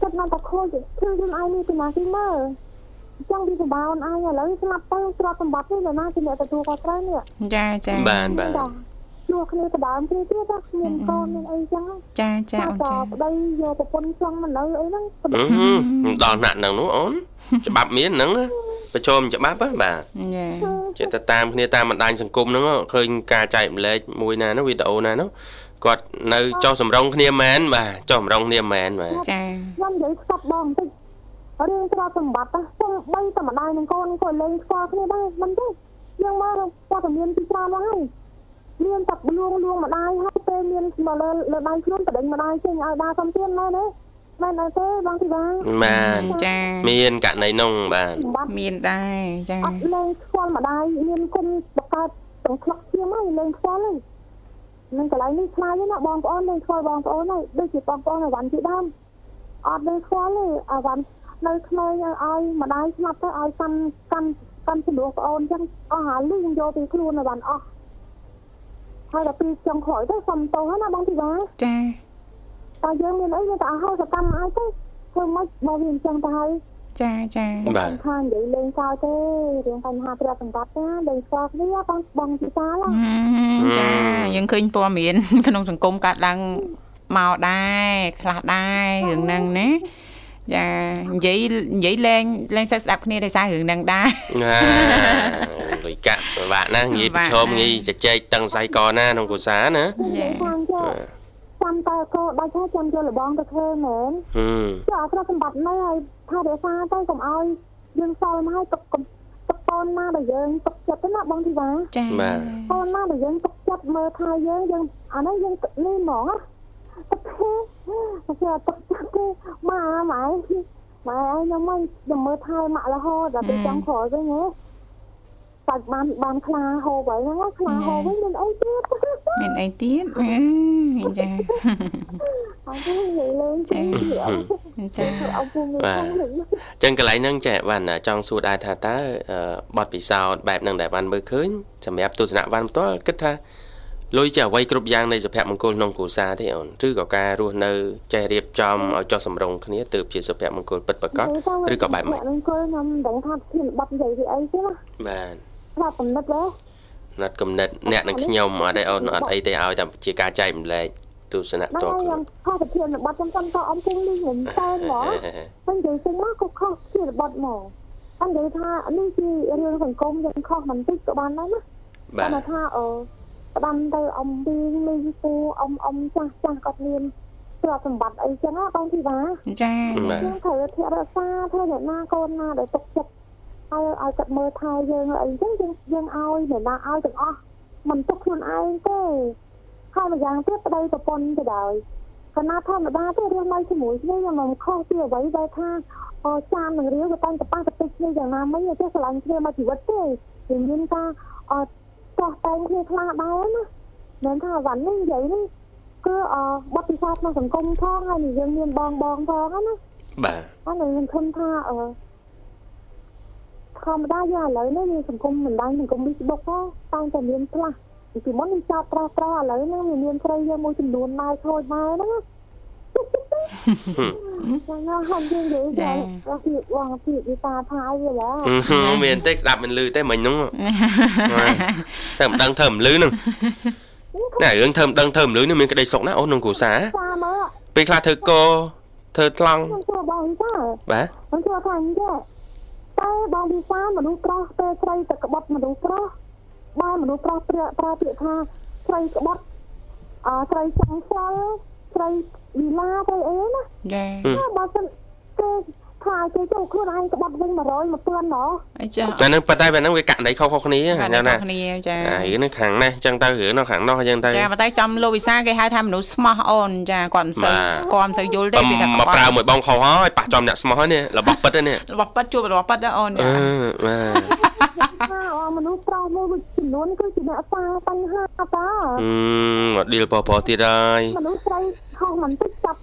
គិតមកតែខូចគឺយើងឲ្យនេះពីណាគេមើលចឹងពីសម្បោនអញឥឡូវស្លាប់ទៅទ្រព្យសម្បត្តិនេះណាជាអ្នកទទួលខុសត្រូវនេះចាចាបានបានជួគ្នាដដើមគ្នាទៀតគ្មានកូនមានអីចឹងចាចាអូនចាប្តីយកប្រពន្ធចង់មកនៅអីហ្នឹងដល់ណាក់ហ្នឹងនោះអូនច្បាប់មានហ្នឹង ប្រជុំច្បាប់បាទចេះតែតាមគ្នាតាមបណ្ដាញសង្គមហ្នឹងឃើញការចែកម្លែកមួយណានោះវីដេអូណានោះគាត់នៅចោះសម្រងគ្នាមែនបាទចោះសម្រងគ្នាមែនបាទចាខ្ញុំនិយាយស្កាប់បងបន្តិចរឿងទ្រព្យសម្បត្តិហ្នឹងបីតែម្ដាយនឹងកូនក៏លេងស្គាល់គ្នាដែរមិនទេយើងមកព័ត៌មានពីច្រើនមកហើយមានតែលួងលួងម្ដាយហើយពេលមានមកលើលើដៃខ្លួនបដិញម្ដាយចេញឲ្យដើរសំទៀនមែន ទេមែនអត់ទេបងទីបាបានចាមានករណីនោះបាទបាត់មានដែរចាអត់លេងខ្វល់ម្ដាយមានគុណបកើតទាំងខ្លក់ជាងហើយលេងខ្វល់ហើយនឹងកន្លែងនេះឆ្ងាយណាបងប្អូនលេងខ្វល់បងប្អូនហើយដូចជាបងប្អូនអាវ៉ាន់ពីដើមអត់លេងខ្វល់ទេអាវ៉ាន់នៅក្មេងឲ្យម្ដាយស្លាប់ទៅឲ្យកាន់កាន់កាន់ជំនួសប្អូនចឹងអស់ហើយលឺយកពីខ្លួនអាវ៉ាន់អស់ហើយដល់ពេលចុងក្រោយទៅសុំតោះណាបងទីបាចា តែយើងមានអីយើងតែអស់សកម្មឲ្យទៅធ្វើម៉េចបើវាអញ្ចឹងទៅហើយចាចាបាទខាងនិយាយលេងសើចទេរឿងបញ្ហាព្រះសម្បត្តិណាលេងស្គាល់គ្នាបងបងពិសាឡាហឹមចាយើងឃើញព័ត៌មានក្នុងសង្គមកើតឡើងមកដែរខ្លះដែររឿងហ្នឹងណាចានិយាយនិយាយលេងលេងសើចស្ដាប់គ្នាដោយសាររឿងហ្នឹងដែរណាលុយកាក់ពិបាកណាស់ងាយពិបាប្រកឈមងាយជជែកតឹងសៃកណាក្នុងគ្រួសារណាខាងចា ចាំតែក៏ដាច់ថាចាំយកលបងទៅធ្វើមែនហឹមចុះអត់ត្រូវសម្បត្តិនៅឲ្យថារក្សាទៅកុំឲ្យយើងសល់មកឲ្យទុកទុកកូនណាដែលយើងទុកចិត្តណាបងធីវ៉ាចាបាទកូនណាដែលយើងទុកចិត្តមើលថែយើងយើងអានេះយើងនេះហ្មងណាទុកទេគេទុកចិត្តទេម៉ែម៉ែម៉ែឲ្យខ្ញុំមកខ្ញុំមើលថែម៉ាក់រហូតដល់ពេលចង់ក្រោយវិញហ៎ សាច់បានបានខ្លាហូបហើយហ្នឹងខ្លាហូបវិញមានអីទៀតមានអីទៀតអឺចាអត់ទេនិយាយលេងចាចាអពុំមិនផងលេងចឹងកន្លែងហ្នឹងចាបានចង់សួរដែរថាតើអឺបទពិសោធន៍បែបហ្នឹងដែលបានមើលឃើញសម្រាប់ទស្សនៈបានផ្ទាល់គិតថាលុយជាអ្វីគ្រប់យ៉ាងនៃសុភមង្គលក្នុងគ្រួសារទេអូនឬក៏ការរស់នៅចេះរៀបចំឲ្យចុះសម្រុងគ្នាទើបជាសុភមង្គលពិតប្រាកដឬក៏បែបម៉េចហ្នឹងគាត់ខ្ញុំមិនដឹងថាធានបត់និយាយពីអីទេណាបាទ ថាកំណត់ទេណាត់កំណត់អ្នកនិងខ្ញុំអត់ទេអូនអត់អីទេឲ្យតែជាការចែកម្លែកទស្សនៈហ្នឹងតហើខ្លួនយខ្ញុំខុសប្រធានបត់ខ្ញុំតាមតអំពុងនេះខ្ញុំតែហ្មងខ្ញុំនិយាយចឹងមកក៏ខុសធានបត់មកអញ្ចឹងថានេះជារឿងសង្គមយើងខុសបន្តិចក៏បានដែរណាបាទគាត់ថាអឺផ្ដាំទៅអំពីនេះពូអ៊ំអ៊ំចាស់ចាស់គាត់មានទ្រព្យសម្បត្តិអីចឹងណាបងធីវ៉ាចាបាទយើងត្រូវធិរក្សាធ្វើអ្នកណាកូនណាដែលទុកចិត្ត ឲ្យឲ្យគាត់មើលថែយើងអីចឹងយើងយើងឲ្យអ្នកណាឲ្យទាំងអស់មិនទុកខ្លួនឯងទេហើយម្យ៉ាងទៀតប្តីប្រពន្ធទៅដោយគណៈធម្មតាទេរស់នៅជាមួយគ្នាយើងមិនខុសពីអ្វីដែលថាអូចាននឹងរៀលក៏តែងតែប៉ះទៅគ្នាយ៉ាងណាមិញទេស្រឡាញ់គ្នាមកជីវិតទេយើងមានការអត់តោះតែងគ្នាខ្លះដែរណាមិនថាវ៉ាន់នេះនិយាយនេះគឺអបទពិសោធន៍ក្នុងសង្គមផងហើយយើងមានបងបងផងណាបាទអត់នឹងខ្ញុំឃើញថាអឺ ធម្មតាយើងឥឡូវនេះមានសង្គមបណ្ដាញសង្គម Facebook ហ្នឹងតែងតែមានខ្លះពីមុនខ្ញុំចោតប្រោះប្រោះឥឡូវហ្នឹងវាមានស្រីយើងមួយចំនួនដែរខូចដែរហ្នឹងណាចាហើយយើងនិយាយថាពីវងពីវិសាថាអីវាឡាមានទេស្ដាប់មិនលឺទេមិញហ្នឹងតែមិនដឹងធ្វើមិនលឺហ្នឹងណែរឿងធ្វើមិនដឹងធ្វើមិនលឺនេះមានក្តីសុខណាអូនក្នុងគ្រួសារសាមើលពេលខ្លះធ្វើកធ្វើថ្លង់ខ្ញុំជួយបងវិសាបាទខ្ញុំជួយថាអញ្ចឹង តែបងវិសាមនុស្សប្រុសពេលស្រីទៅក្បត់មនុស្សប្រុសបើមនុស្សប្រុសប្រើប្រើពាក្យថាស្រីក្បត់អស្រីចង់ខ្វល់ស្រីវិឡាទៅអីណាចាតែបើសិនគេ ថាគេចូលខ្លួនឯងក្បត់វិញ100 1000ណោះចាតែនឹងប៉ុន្តែពេលហ្នឹងវាករណីខុសៗគ្នាបាទយ៉ាងណាគ្នាចាអារឿងនេះខាងនេះចឹងទៅរឿងនោះខាងនោះចឹងទៅចាប៉ុន្តែចំលោកវិសាគេហៅថាមនុស្សស្មោះអូនចាគាត់មិនសូវបាទស្គាល់មិនសូវយល់ទេបើពីថាមកប្រើមួយបងខុសហើយប៉ះចំអ្នកស្មោះហើយនេះរបស់ពិតហ្នឹងនេះរបស់ប៉ិតជួបរបស់ប៉ិតណាអូនអឺចាបាទថាអមនុស្សប្រុសមួយចំនួនគឺជាអ្នកសាបញ្ហាតាអឺមកឌីលប៉ប៉ទៀតហើយមនុស្សស្រីខុសមិនតិចចាប់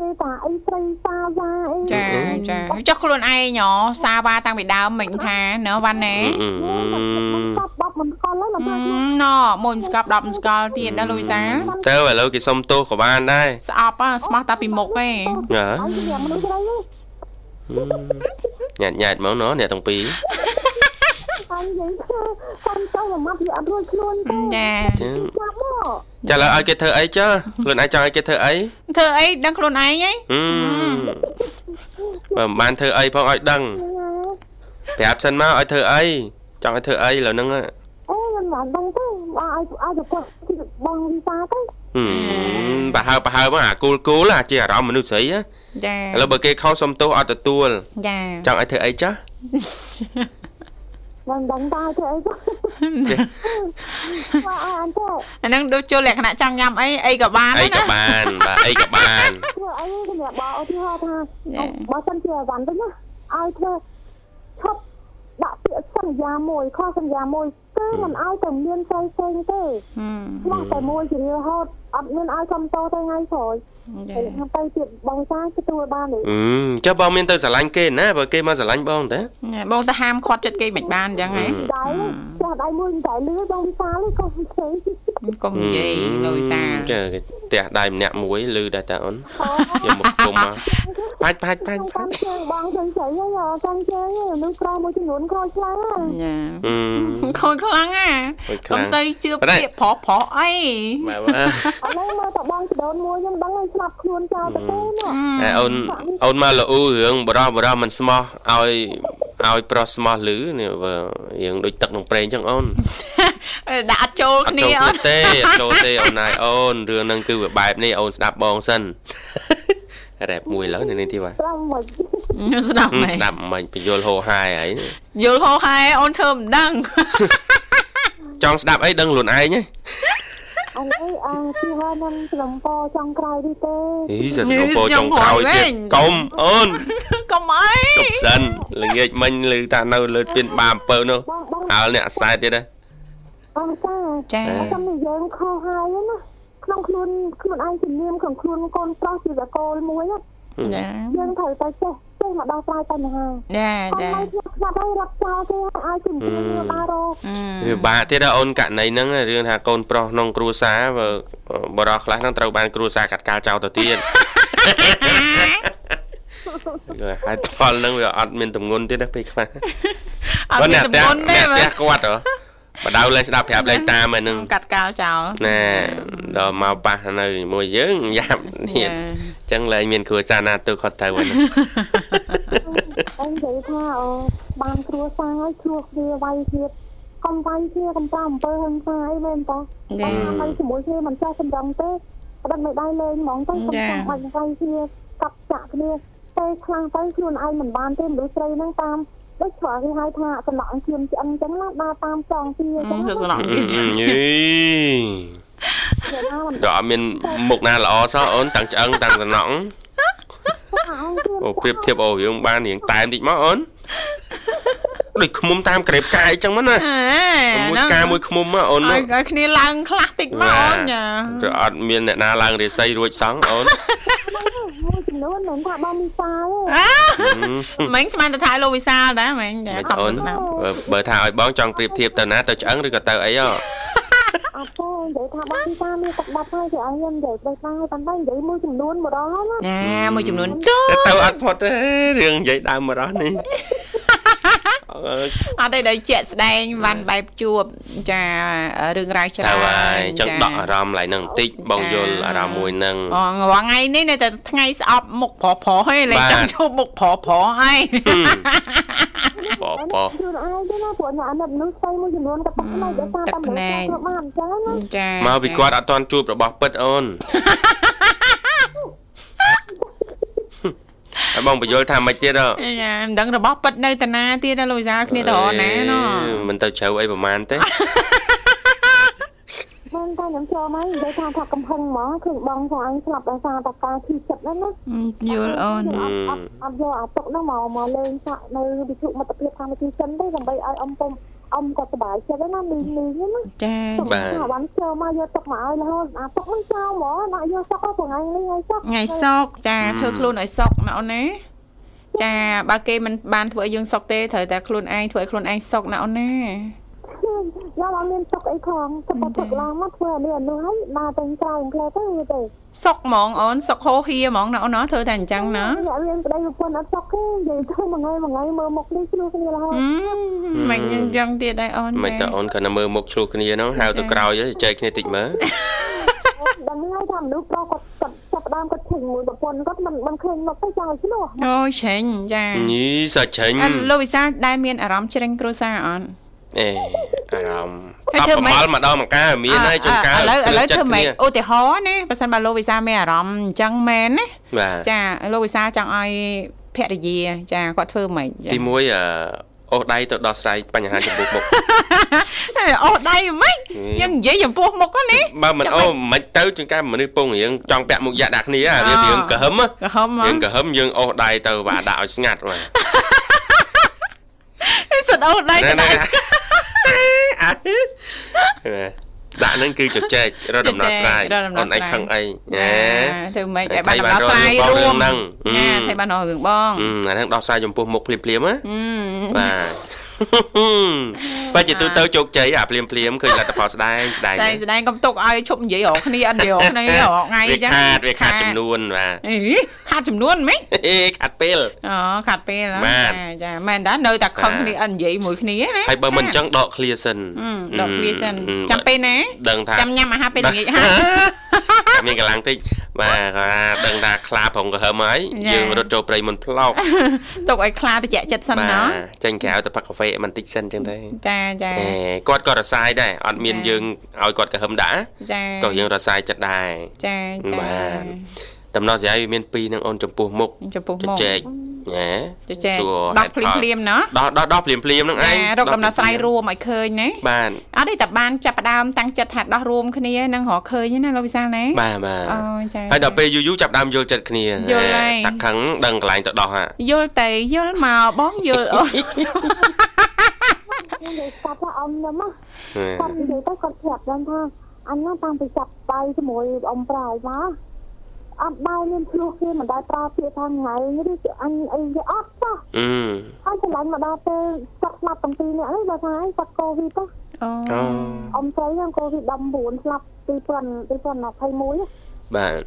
ទុកទេតាអីស្រីសាវ៉ាអីចាចាចុះខ្លួនឯងហ៎សាវ៉ាតាំងពីដើមមិញថាណ៎វ៉ាន់ណែអឺមិនស្កប់បបមិនស្គាល់ហើយអឺឡើយណ៎មួយមិនស្កប់10មិនស្កល់ទៀតណាលោកវិសាទៅឥឡូវគេសុំទោសក៏បានដែរស្អប់ហ៎ស្មោះតាពីមុខឯងហ៎ហើយជាមនុស្សស្រីញ៉ាត់ញ៉ាត់ហ្មងណអ្នកទាំងពីរ ហើយនិយាយថាតាមទៅមកវាអត់រួចខ្លួនទេចាចឹងចាប់មកចាឥឡូវឲ្យគេធ្វើអីចុះខ្លួនឯងចង់ឲ្យគេធ្វើអីធ្វើអីដឹងខ្លួនឯងហីហឹមបើមិនបានធ្វើអីផងឲ្យដឹងប្រាប់សិនមកឲ្យធ្វើអីចង់ឲ្យធ្វើអីឥឡូវហ្នឹងហ៎អូមិនបានដឹងទេឲ្យឲ្យទៅគាត់បងវិសាទៅហឹមប្រហើបប្រហើបមកអាគូលគូលអាជាអារម្មណ៍មនុស្សស្រីហ៎ចាឥឡូវបើគេខុសសុំទោសអត់ទទួលចាចង់ឲ្យធ្វើអីចុះ មិនដឹងតើធ្វើអីទៅចេះមកឲ្យអញ្ចឹងអាហ្នឹងដូចចូលលក្ខណៈចង់ញ៉ាំអីអីក៏បានអីដែរក៏ណាបានបាទអីក៏បានធ្វើអីសម្រាប់បងឧទាហរណ៍ថាចា៎បើសិនជាអវ៉ាន់ទៅណាឲ្យធ្វើឈប់ដាក់ពាក្យសន្យាមួយខុសសន្យាមួយគឺមិនឲ្យតែមានផ្សេងផ្សេងទេហឹមខ្លះតែមួយជារហូតអត់មានឲ្យកំតទៅថ្ងៃក្រោយចាហើយខាងទៅទៀតបងសាទទួលបានទេអឺចុះបងមានទៅស្រឡាញ់គេណាបើគេមកស្រឡាញ់បងតើបងទៅហាមខាត់ចិត្តគេមិនបានអញ្ចឹងហ៎ដៃចាស់ដៃមួយតែលឺបងវិសាលក៏ផ្សេងកុំនិយាយលោកវិសាចាគេផ្ទះដៃម្នាក់មួយលឺដែរតើអូនយកមកគុំមក បាច់បាច់បាច់តាបាំច់ជើងបងចឹងស្អីហើយតាំងជើងនោះក្រមួយចំនួនក្រោយខ្លាំងណាចាអឺខូចខ្លាំងហ่ะខូចខ្កុលាំងំសូវជឿប៉ុន្តែពាក្យប្រុសប្រុសអីបាទបាទឥឡូវមើលតែបងចដូនមួយខ្ញុំដឹងហើយស្លាប់ខ្លួនចោលទៅទេនោះតែអូនអូនមកលូរឿងបរោះបរោះមិនស្មោះឲ្យឲ្យប្រុសស្មោះលឺនេះបើយើងដូចទឹកក្នុងប្រេងចឹងអូនដាក់អត់ចូលអត់គ្នាចូលអគ្នាត់ទេអត់ចូលទេអូនណាយអូនរឿងហ្នឹងគឺវាបែបនេះអូនស្ដាប់បងសិន រ៉េបមួយឥឡូវនៅនេះទីបាទត្រង់មកស្ដាប់មែនស្ដាប់មិនបញ្យល់ហោហាយហើយយល់ហោហែអូនធ្វើមិនដឹងចង់ស្ដាប់អីដឹងខ្លួនឯងហ៎អីអីអាទីហើយនឹងស្រំពចង់ក្រោយនេះទេអីសាស្ត្រពោចុងក្រោយទៀតកុំអូនកុំអីជប់សិនល្ងាចមិញឮថានៅលើពៀនបាអំពើនោះបងបងហើលអ្នកខ្សែទៀតណាបងតាចាចាំតែយើងខុសហើយណា ក្នុងខ្លួនខ្លួនឯងជំនាញក្នុងខ្លួនកូនប្រុសជាតកូលមួយណាចាយើងត្រូវតែចេះចេះមកដោះស្រាយបញ្ហាចាអត់ចាឲ្យស្ងាត់ស្ងាត់ឲ្យរត់ចោលទេឲ្យជំនាញមកដើររកវាបាក់ទៀតណាអូនករណីហ្នឹងរឿងថាកូនប្រុសក្នុងគ្រួសារបើបរោះខ្លះហ្នឹងត្រូវបានគ្រួសារកាត់កាលចោលទៅទៀតគឺហេតុផលហ្នឹងវាអត់មានតម្ងន់ទៀតណាពេលខ្លះអត់មានតំណទេអ្នកផ្ទះមើលគាត់ហ៎ បដៅលេងស្ដាប់ប្រាប់លេងតាមហ្នឹងកាត់កាលចោលណែដល់មកប៉ះនៅជាមួយយើងយ៉ាប់នេះអញ្ចឹងលែងមានគ្រួសារណាទៅគាត់ទៅហ្នឹងអញនិយាយថាអូបានគ្រួសារឲ្យឆ្លោះគ្នាវាយគ្នាកុំវាយគ្នាកុំប្រអំពើហិង្សាអីមែនតើចាហើយជាមួយគ្នាមិនចេះសម្រងទេប្តឹងមិនដៃលេងហ្មងទៅកុំចាចាំបាច់វាយគ្នាកាប់ចាក់គ្នាតែខ្លាំងទៅខ្លួនឯងមិនបានទេមនុស្សស្រីហ្នឹងតាម ដូចឆ្លោះគេហៅថាសំណក់ជឿនឆ្អឹងអញ្ចឹងណាដើរតាមចងទីអញ្ចឹងគឺណាស្នងយីយ៉ាងណាមិនដល់អត់មានមុខណាល្អសោះអូនតាំងឆ្អឹងតាំងសំណក់ថាអញជឿនអូប្រៀបធៀបអូរឿងបានរៀងតែមតិចមកអូន ដូចឃុំតាមក្រេបកាយអញ្ចឹងមកណាអេមួយការមួយឃុំមកអូនឲ្យឲ្យគ្នាឡើងខ្លះតិចមកអូនចាទៅអត់មានអ្នកណាឡើងរាសីរួចសោះអូនមួយចំនួនមិនថាបងមីសាទេអើមិញស្មានតែថាលោកវិសាលដែរមិញចាមិនខំអូនស្ដាប់បើបើថាឲ្យបងចង់ប្រៀបធៀបទៅណាទៅឆ្អឹងឬក៏ទៅអីហ៎អត់ទេនិយាយថាបងមីសាមានទឹកដាប់ហើយគេឲ្យខ្ញុំនិយាយទៅដែរប៉ុន្តែនិយាយមួយចំនួនម្ដងណាណាមួយចំនួនទូតែទៅអត់ផុតទេរឿងនិយាយដើមមករស់នេះ អើអត់ទេដល់ជាក់ស្ដែងវ៉ាន់បែបជួបចារឿងរ៉ាវច្ទៅរាហើយនអញ្ចឹងដកអារម្មណ៍ឡើងនឹងបន្តិចបងយល់អារម្មណ៍មួយនឹងអូងថ្ងៃនេះនៅតែថ្ងៃស្អប់មុខប្រុសប្រុសហើយលេងបាទចង់ជួបមុខប្រុសប្រុសហើយបបោខ្លួនឯងទេណាព្រោះអ្នកអាណិតមនុស្សស្អីមួយចំនួនក៏ទឹកផ្នែកដោយសារតែមនុស្សគាត់បានអញ្ចឹងណាចាមកពីគាត់អត់ទាន់ជួបរបស់ពិតអូន ហើយបងបញ្យល់ថាមិនទៀតហ៎ចាមិនដឹងរបស់ពិតនៅតាណាទៀតណាលោកវិសាលគ្នាទៅរកណាណោះមិនទៅជ្រៅអីប្រហែលទេមែនតែខ្ញុំចូលមកនិយាយថាថាកំហឹងហ្មងឃើញបងថាអញស្លាប់ដោយសារតែការឈឺចិត្តហ្នឹងណាយល់អូនអត់អត់អត់យកអាទុកហ្នឹងមកមកលេងសាក់នៅវិទ្យុមិត្តភាពកម្មវិធីចិនទេដើម្បីឲ្យអ៊ំពុំ អ៊ំគាត់សប្បាយចិត្តណាមីមីហ្នឹងណាចាបាទថាបានចូលមកយកទុកមកឲ្យរហូតអាទុកហ្នឹងចោលហ្មងដាក់យកសក់ទៅថ្ងៃនេះហើយសក់ថ្ងៃសុកចាធ្វើខ្លួនឲ្យសុកណាអូនណាចាបើគេមិនបានធ្វើឲ្យយើងសុកទេត្រូវតែខ្លួនឯងធ្វើឲ្យខ្លួនឯងសុកណាអូនណា យកអត់មានទុកអីផងទៅបើទុកឡើងមកធ្វើឲ្យនេះអានោះហើយដើរទៅក្រៅផ្លែទៅវាទៅសុកហ្មងអូនសុកហោហៀហ្មងណាអូនណាធ្វើតែអញ្ចឹងណាអ្នករៀនប្តីប្រពន្ធអត់សុកទេនិយាយទៅមួយថ្ងៃមួយថ្ងៃមើលមុខនេះឆ្លោះគ្នារហូតអឺមិនអញ្ចឹងទៀតដែរអូនមិនតើអូនគាត់នៅមើលមុខឆ្លោះគ្នាហ្នឹងហៅទៅក្រោយទៅចែកគ្នាតិចមើលដឹងហើយថាមនុស្សប្រុសគាត់គាត់ចាប់ផ្ដើមគាត់ឈិញមួយប្រពន្ធគាត់មិនមិនឃើញមុខទេចង់ឲ្យឆ្លោះអូយឆេញចាញីសាច់ច្រាញ់អត់លោកវិសាលដែលមានអារម្មណ៍ច្រេញគ្រួសារអត់ អេអារម្មណ៍ហើយអបធ្វើប្រម៉េចមល់ម្ដងម្កាលមានហើយជួនកាលឥឡូវឥឡូវចិត្តធ្វើម៉េចគ្នាឧទាហរណ៍ណាបើសិនបើលោកវិសាលមានអារម្មណ៍អញ្ចឹងមែនណាបាទចាលោកវិសាលចង់ឲ្យភរិយាចាគាត់ធ្វើម៉េចចាទីមួយអឺអូសដៃទៅដោះស្រាយបញ្ហាចំពោះមុខអូដៃមិនយើងនិយាយចំពោះមុខណាបើមិនអូមិនទៅជាងការមនុស្សពងរៀងចង់ពាក់មុខយ៉ាដាក់គ្នាវារៀងក្រហឹមក្រហមរៀងក្រហឹមយើងអូសដៃទៅបាទដាក់ឲ្យស្ងាត់បាទសិតអូដៃណែទៅណែដៃអា ដាក់ហ្នឹងគឺជជែករកដំណោះស្រាយអូនឯងខឹងអីណែធ្វើម៉េចឲ្យបានដំណោះស្រាយរួមណា thay បានរឿងបងអឺអាហ្នឹងដោះស្រាយចំពោះមុខភ្លាមភ្លាមៗណាអឺបាទ បើជាទូទៅជោគជ័យអាភ្លាមភ្លាមឃើញលទ្ធផលស្ដែងស្ដែងតែស្ដែងកុំទុកឲ្យឈប់និយាយរកគ្នាអត់និយាយរកគ្នារកថ្ងៃវាអញ្ចឹងខាតវាខាតចំនួនបាទអីខាតចំនួនហ្មងខាតពេលអូខាតពេលហ៎បាទចាចាមែនតានៅតែខឹងគ្នាអត់និយាយមួយគ្នាណាហើយបើមិនអញ្ចឹងដក clear សិនអឺដកគ្នាសិនអឺចាំពេលណាដឹងថាចាំញ៉ាំអាហារពេលល្ងាចហើយ មានកម្លាំងតិចបាទគាត់ថាដឹងថាខ្លាប្រងក្រហមហើយចាយើងរត់ចូលព្រៃមុនផ្លោកទុកឲ្យខ្លាត្រជាក់ចិត្តសិនបាណោះទចេញក្រៅទៅផឹកកាហ្វេបន្តិចសិនអញ្ចឹងទៅចាចាអេគាត់ក៏រសាយដែរអត់មានចាយើងឲ្យគាត់ក្រហមដាក់ចាក៏យើងរសាយចិត្តដែរចាចាបាទ ដំណោះស្រាយវាមានពីរនឹងអូនចំពោះមុខចំពោះជមកជែកណែជជែកសួរដោះហេតុភ្លាមផលភ្លាមណោះដោះដោះដោះភ្លាមភ្លាមហ្នឹងឯចាងរកដំណោះស្រាយរួមឲ្យឃើញណាបាទអត់ទេតែបានចាប់ផ្ដើមតាំងចិត្តថាដោះរួមគ្នានឹងរកឃើញណាលោកវិសាលណាបាទបាទអូចាហើយដល់ពេលយូរយូរចាប់ដើមយល់ចិត្តគ្នាយល់ហើយតាក់ខឹងដឹងកន្លែងទៅដោះហ่ะយល់ទៅយល់មកបងយល់អូនខ្ញុំនិយាយស្ដាប់ថាអ៊ំខ្ញុំណាគាត់និយាយទៅគាត់ប្រាប់ខ្ញុំថាអញណាតាំងពីចាប់ដៃជាមួយអ៊ំប្រៅមក អត់ដែរមានឆ្លោះគេមិនដែរប្រើពាក្យថាថ្ងៃឬអញអីគេអត់ទេអឺហើយឆ្លាញ់មកដល់ពេលចាប់ស្លាប់ទាំងពីរនាក់នេះបើថាឯងគាត់កូវីដទៅអូអូអ៊ំស្រីហ្នឹងកូវីដ19ស្លាប់2000 2021បាទ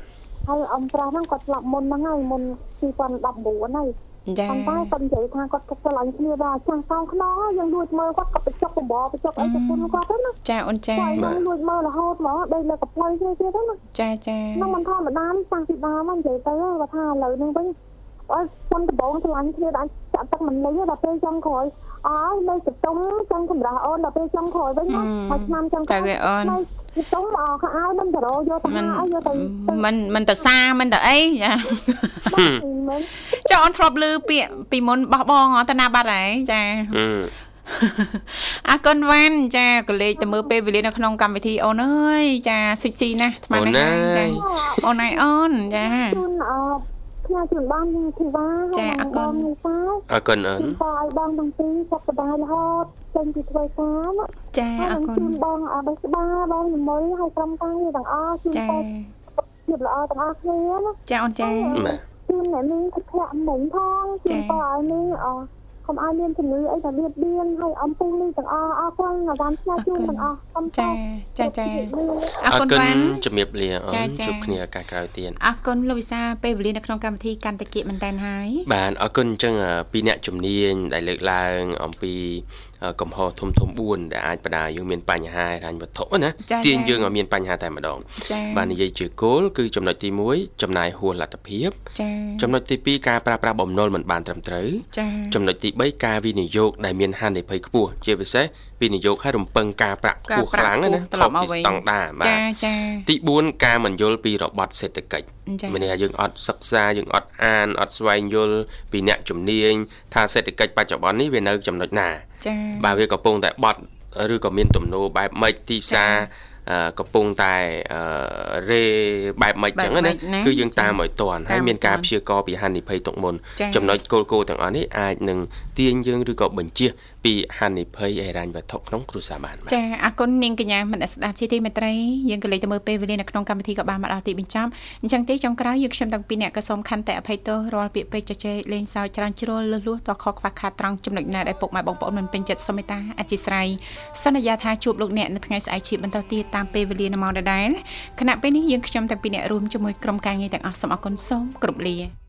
ហើយអ៊ំប្រុសហ្នឹងគាត់ស្លាប់មុនហ្នឹងហើយមុន2019ហើយ ចាប៉ុន្តែគាត់និយាយថាគាត់គាត់ឆ្លាញ់គ្នាដល់ចាំងកោងខ្នងហើយយើងលួចមើលគាត់គាត់ទៅចុកបំបបចុកអីទៅពុនគាត់ទៅណាចាអូនចាគាត់យើងលួចមើលរហូតហ្មងដេកលើកផ្លូវគ្នាទៀតហ្នឹងណាចាចាហ្នឹងមិនធម្មតានេះតាំងពីដើមហ្នឹងនិយាយទៅគាត់ថាឥឡូវហ្នឹងវិញ អើពុនដំបងឆ្លាញ់គ្នាដល់ចាក់ទឹកមិនលីដល់ពេលចុងក្រោយអើយនៅកតុងចង់សម្រាប់អូនដល់ពេលចុងក្រោយវិញណាមួយឆ្នាំចុងក្រោតែយវាអូននៅកតុងអខោមិនទៅរយកទៅមិនហើយយកទៅមិនមិនទៅសាមិនទៅអីចាមិនចុះអូនធ្លាប់ឮពាក្យពីមុនបោះបងអត់ទៅណាបាត់ហើយចាអឺអរគុណវ៉ាន់ចាក៏លេខទៅមើលពេលវេលានៅក្នុងកម្មវិធីអូនអើយចាស៊ីស៊ីណាស់ថ្មអូនណាណាស់ចាអូនឯងអូនចាជូនអ ផ្ញើជូនបានធីវ៉ាចាអរគុណបងនេះតាអរគុណអូនជូនតឲ្យបងទាំងពីរសុខសប្បាយរហូតចេញពីធ្វើការណាចាអរគុណជូនបងអបិស្បាបងជាមួយឲ្យក្រុមការងារទាំងអស់ជូនចាតភាពល្អទាំងអស់គ្នាណាចាអូនចាបាទជូនអ្នកនាងទឹកធ្លាក់មិញផងជូនតឲ្យនាងអកុំ ឲ្យមានជំងឺអីតែលៀបបៀនហើយអំពូលនេះទាំងអស់អរគុណអាបានផ្ញើជូនទាំងអស់សូមចាចាចាអអររគុណគុណវ៉ាន់ជំរាបលាអូចានចាជួបគ្នាឱកាសក្រោយទៀតអរគុណលោកវិសាលពេលវេលានៅក្នុងកម្មវិធីកាន់តែគៀកមែនតើហើយ បាទអរគុណអញ្ចឹងអឺពីអ្នកជំនាញដែលលើកឡើងអំពីអឺ កំហុសធំធំ4ដែលអាចបដាយើងមានបញ្ហាហិរញ្ញវត្ថុណាទាញយើងឲ្យមានបញ្ហាតែម្ដងចាបាទនិយាយជាគោលគឺចំណុចទី1ចំណាយហួសលទ្ធភាពចាចំណុចទី2ការប្រើប្រាស់បំណុលមិនបានត្រឹមត្រូវចាចំណុចទី3ការវិនិយោគដែលមានហានិភ័យខ្ពស់ជាពិសេសវិនិយោគឲ្យរំពឹងការប្រាក់ខ្ពស់ខ្លាំងណាត្រខុឡសប់មកពីវិញស្តង់ដារបាទចាចាទី4ការមិនយល់ពីរបត់សេដ្ឋកិច្ចចាមានន័យថាយើងអត់សិក្សាយើងអត់អានអត់ស្វែងយល់ពីអ្នកជំនាញថាសេដ្ឋកិច្ចបច្ចុប្បន្ននេះវានៅចំណុចណា ចាបាទវាកំពុងតែបត់ឬក៏មានទំនោរបែបម៉េចទីផ្សារអឺកំពុងតែអឺរេបែបម៉េចចឹងបែបម៉េណាចណាគឺយើងតាមឲ្យតាន់ហើយតាមឲ្យមានការទាន់ព្យាករណ៍ពីហានិភ័យទុកមុនចា៎ចំណុចគោលគោលទាំងអស់នេះអាចនឹងទាញយើងឬក៏បញ្ជា ពីហានិភ័យហិរញ្ញវត្ថុក្នុងគ្រួសារបានបាទចាអរគុណនាងកញ្ញាមនស្សស្ដាប់ជាទីមេត្រីយើងក៏លេខទៅមើលពេលវេលានៅក្នុងកម្មវិធីក៏បានមកដល់ទីបញ្ចប់អញ្ចឹងទេចុងក្រោយយើងខ្ញុំទាំងពីរអ្នកក៏សូមខន្តិអភ័យទោសរាល់ពាក្យពេចន៍ជជែកលេងសើចច្រើនជ្រុលលឺលួសតខខ្វះខាតត្រង់ចំណុចណាដែលពុកម៉ែបងប្អូនមិនពេញចិត្តសូមមេត្តាអធិស្ឋានសន្យាថាជួបលោកអ្នកនៅថ្ងៃស្អែកជាបន្តទៀតតាមពេលវេលានៅម៉ោងដដែលខណៈពេលនេះយើងខ្ញុំទាំងពីរអ្នករួមជាមួយក្រុមការងារទាំងអស់សូមអរគុណសូមគោរពលា